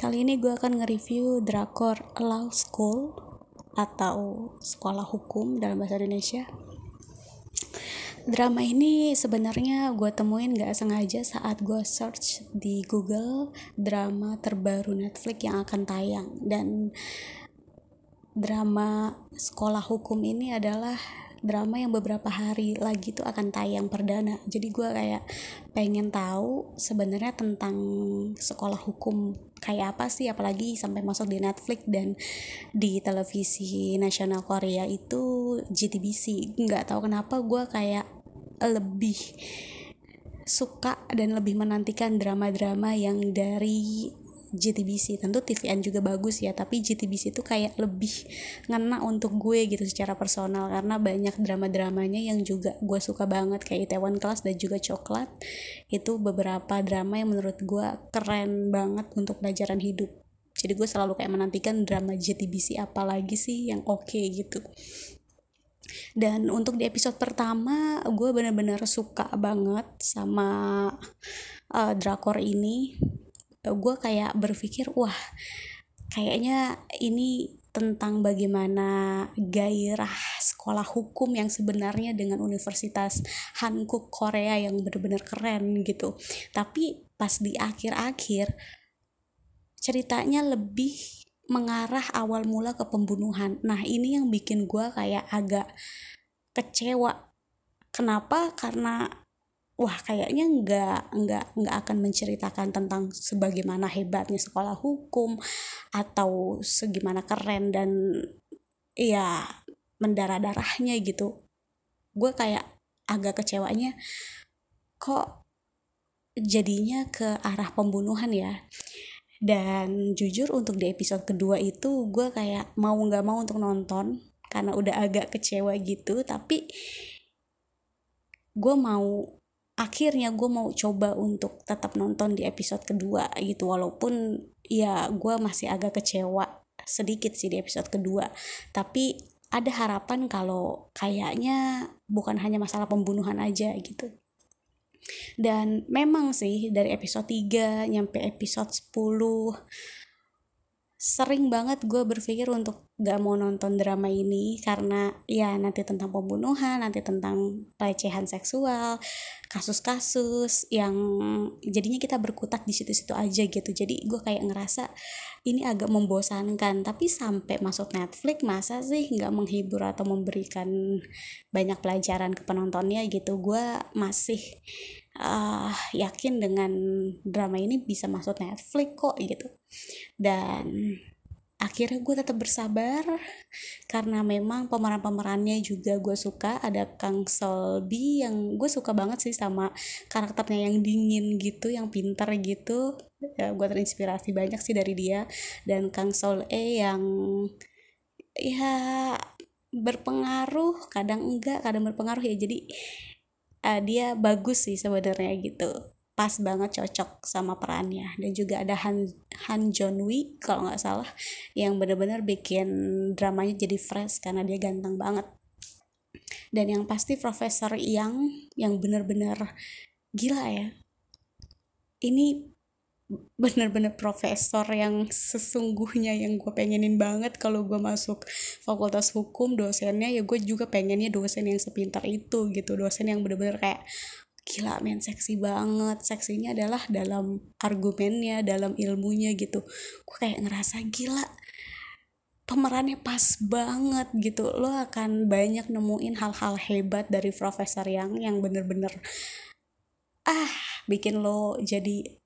Kali ini gue akan nge-review drakor Law School atau Sekolah Hukum dalam bahasa Indonesia. Drama ini sebenarnya gue temuin gak sengaja saat gue search di Google drama terbaru Netflix yang akan tayang dan drama Sekolah Hukum ini adalah drama yang beberapa hari lagi tuh akan tayang perdana jadi gue kayak pengen tahu sebenarnya tentang sekolah hukum kayak apa sih apalagi sampai masuk di Netflix dan di televisi nasional Korea itu JTBC nggak tahu kenapa gue kayak lebih suka dan lebih menantikan drama-drama yang dari JTBC tentu TVN juga bagus ya tapi JTBC itu kayak lebih ngena untuk gue gitu secara personal karena banyak drama-dramanya yang juga gue suka banget kayak Itaewon Class dan juga Coklat. Itu beberapa drama yang menurut gue keren banget untuk pelajaran hidup. Jadi gue selalu kayak menantikan drama JTBC apa lagi sih yang oke okay, gitu. Dan untuk di episode pertama gue bener-bener suka banget sama uh, drakor ini gue kayak berpikir wah kayaknya ini tentang bagaimana gairah sekolah hukum yang sebenarnya dengan Universitas Hankuk Korea yang benar-benar keren gitu. Tapi pas di akhir-akhir ceritanya lebih mengarah awal mula ke pembunuhan. Nah ini yang bikin gue kayak agak kecewa. Kenapa? Karena wah kayaknya nggak nggak nggak akan menceritakan tentang sebagaimana hebatnya sekolah hukum atau segimana keren dan ya mendarah darahnya gitu. Gue kayak agak kecewanya kok jadinya ke arah pembunuhan ya? Dan jujur untuk di episode kedua itu gue kayak mau nggak mau untuk nonton karena udah agak kecewa gitu tapi gue mau akhirnya gue mau coba untuk tetap nonton di episode kedua gitu walaupun ya gue masih agak kecewa sedikit sih di episode kedua. Tapi ada harapan kalau kayaknya bukan hanya masalah pembunuhan aja gitu. Dan memang sih dari episode 3 nyampe episode 10 sering banget gue berpikir untuk gak mau nonton drama ini karena ya nanti tentang pembunuhan, nanti tentang pelecehan seksual, kasus-kasus yang jadinya kita berkutat di situ-situ aja gitu. Jadi gue kayak ngerasa ini agak membosankan. Tapi sampai masuk Netflix masa sih nggak menghibur atau memberikan banyak pelajaran ke penontonnya gitu. Gue masih uh, yakin dengan drama ini bisa masuk Netflix kok gitu dan akhirnya gue tetap bersabar karena memang pemeran-pemerannya juga gue suka. Ada Kang Solbi yang gue suka banget sih sama karakternya yang dingin gitu yang pintar gitu. Ya, gue terinspirasi banyak sih dari dia. Dan Kang Sol E yang ya berpengaruh kadang enggak kadang berpengaruh ya. Jadi uh, dia bagus sih sebenarnya gitu pas banget cocok sama perannya. Dan juga ada Han Han John Wee kalau nggak salah yang benar-benar bikin dramanya jadi fresh karena dia ganteng banget. Dan yang pasti Profesor Yang yang benar-benar gila ya. Ini bener-bener profesor yang sesungguhnya yang gue pengenin banget kalau gue masuk fakultas hukum dosennya ya gue juga pengennya dosen yang sepintar itu gitu. Dosen yang bener-bener kayak gila men seksi banget. Seksinya adalah dalam argumennya dalam ilmunya gitu. Gue kayak ngerasa gila pemerannya pas banget gitu. Lo akan banyak nemuin hal-hal hebat dari profesor yang yang bener-bener ah bikin lo jadi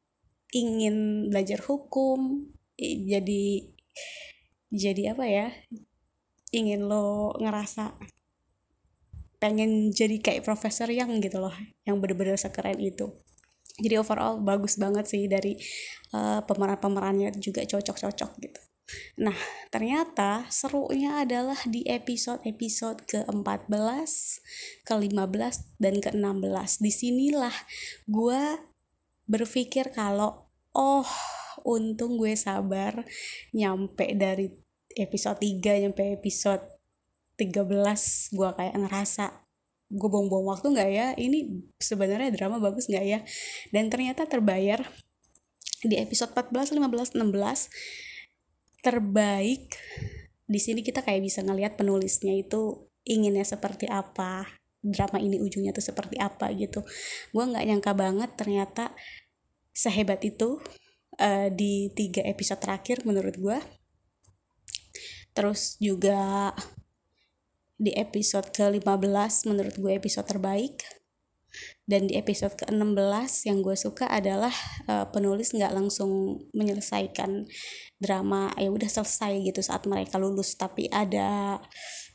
ingin belajar hukum jadi jadi apa ya ingin lo ngerasa pengen jadi kayak profesor yang gitu loh yang bener-bener sekeren itu jadi overall bagus banget sih dari uh, pemeran-pemerannya juga cocok-cocok gitu Nah, ternyata serunya adalah di episode-episode ke-14, ke-15, dan ke-16. Di sinilah gue berpikir kalau oh untung gue sabar nyampe dari episode 3 nyampe episode 13 gue kayak ngerasa gue buang-buang waktu nggak ya? Ini sebenarnya drama bagus nggak ya? Dan ternyata terbayar di episode 14 15 16 terbaik. Di sini kita kayak bisa ngelihat penulisnya itu inginnya seperti apa drama ini ujungnya tuh seperti apa gitu. Gue nggak nyangka banget ternyata sehebat itu uh, di tiga episode terakhir menurut gue terus juga di episode ke-15 menurut gue episode terbaik. Dan di episode ke-16 yang gue suka adalah uh, penulis nggak langsung menyelesaikan drama ya udah selesai gitu saat mereka lulus. Tapi ada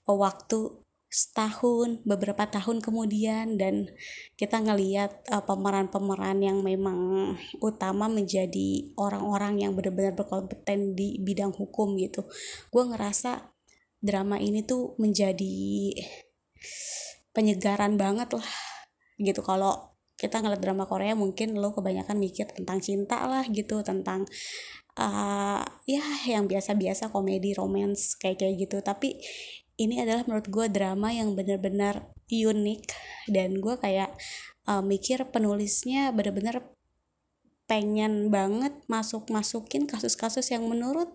waktu setahun beberapa tahun kemudian dan kita ngeliat uh, pemeran-pemeran yang memang utama menjadi orang-orang yang benar-benar berkompeten di bidang hukum gitu. Gue ngerasa drama ini tuh menjadi penyegaran banget lah gitu. Kalau kita ngeliat drama Korea mungkin lo kebanyakan mikir tentang cinta lah gitu. Tentang uh, ya yang biasa-biasa komedi romance kayak kayak gitu. Tapi ini adalah menurut gue drama yang benar-benar unik. Dan gue kayak uh, mikir penulisnya benar-benar pengen banget masuk masukin kasus-kasus yang menurut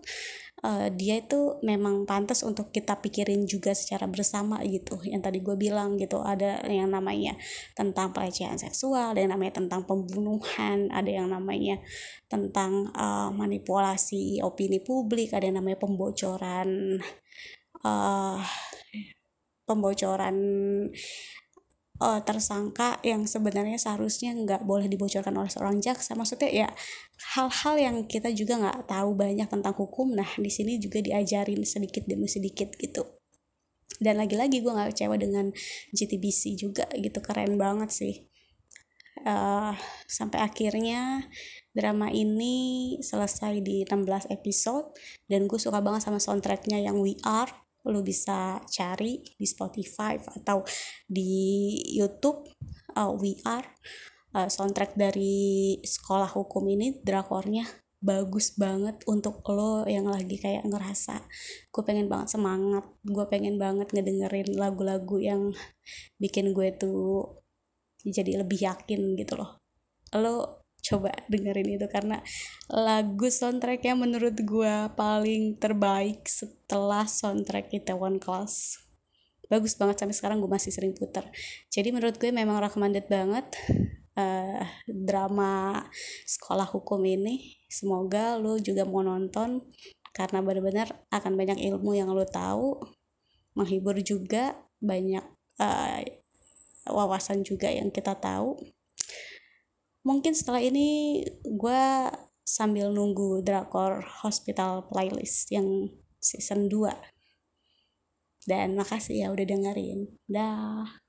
uh, dia itu memang pantas untuk kita pikirin juga secara bersama gitu. Yang tadi gue bilang gitu ada yang namanya tentang pelecehan seksual ada yang namanya tentang pembunuhan ada yang namanya tentang uh, manipulasi opini publik ada yang namanya pembocoran uh, pembocoran uh, tersangka yang sebenarnya seharusnya nggak boleh dibocorkan oleh seorang jaksa. Maksudnya ya hal-hal yang kita juga nggak tahu banyak tentang hukum nah di sini juga diajarin sedikit demi sedikit gitu. Dan lagi-lagi gue nggak kecewa dengan GTBC juga gitu keren banget sih. Uh, sampai akhirnya drama ini selesai di 16 episode dan gue suka banget sama soundtracknya yang We Are lo bisa cari di Spotify atau di YouTube uh, We Are. Uh, soundtrack dari sekolah hukum ini drakornya bagus banget untuk lo yang lagi kayak ngerasa gue pengen banget semangat gue pengen banget ngedengerin lagu-lagu yang bikin gue tuh jadi lebih yakin gitu loh. Lo coba dengerin itu karena lagu soundtracknya menurut gue paling terbaik setelah soundtrack Itaewon Class. Bagus banget sampai sekarang gue masih sering putar. Jadi menurut gue memang recommended banget uh, drama sekolah hukum ini. Semoga lo juga mau nonton karena benar-benar akan banyak ilmu yang lo tahu menghibur juga banyak uh, wawasan juga yang kita tahu mungkin setelah ini gue sambil nunggu drakor hospital playlist yang season 2 dan makasih ya udah dengerin. Dah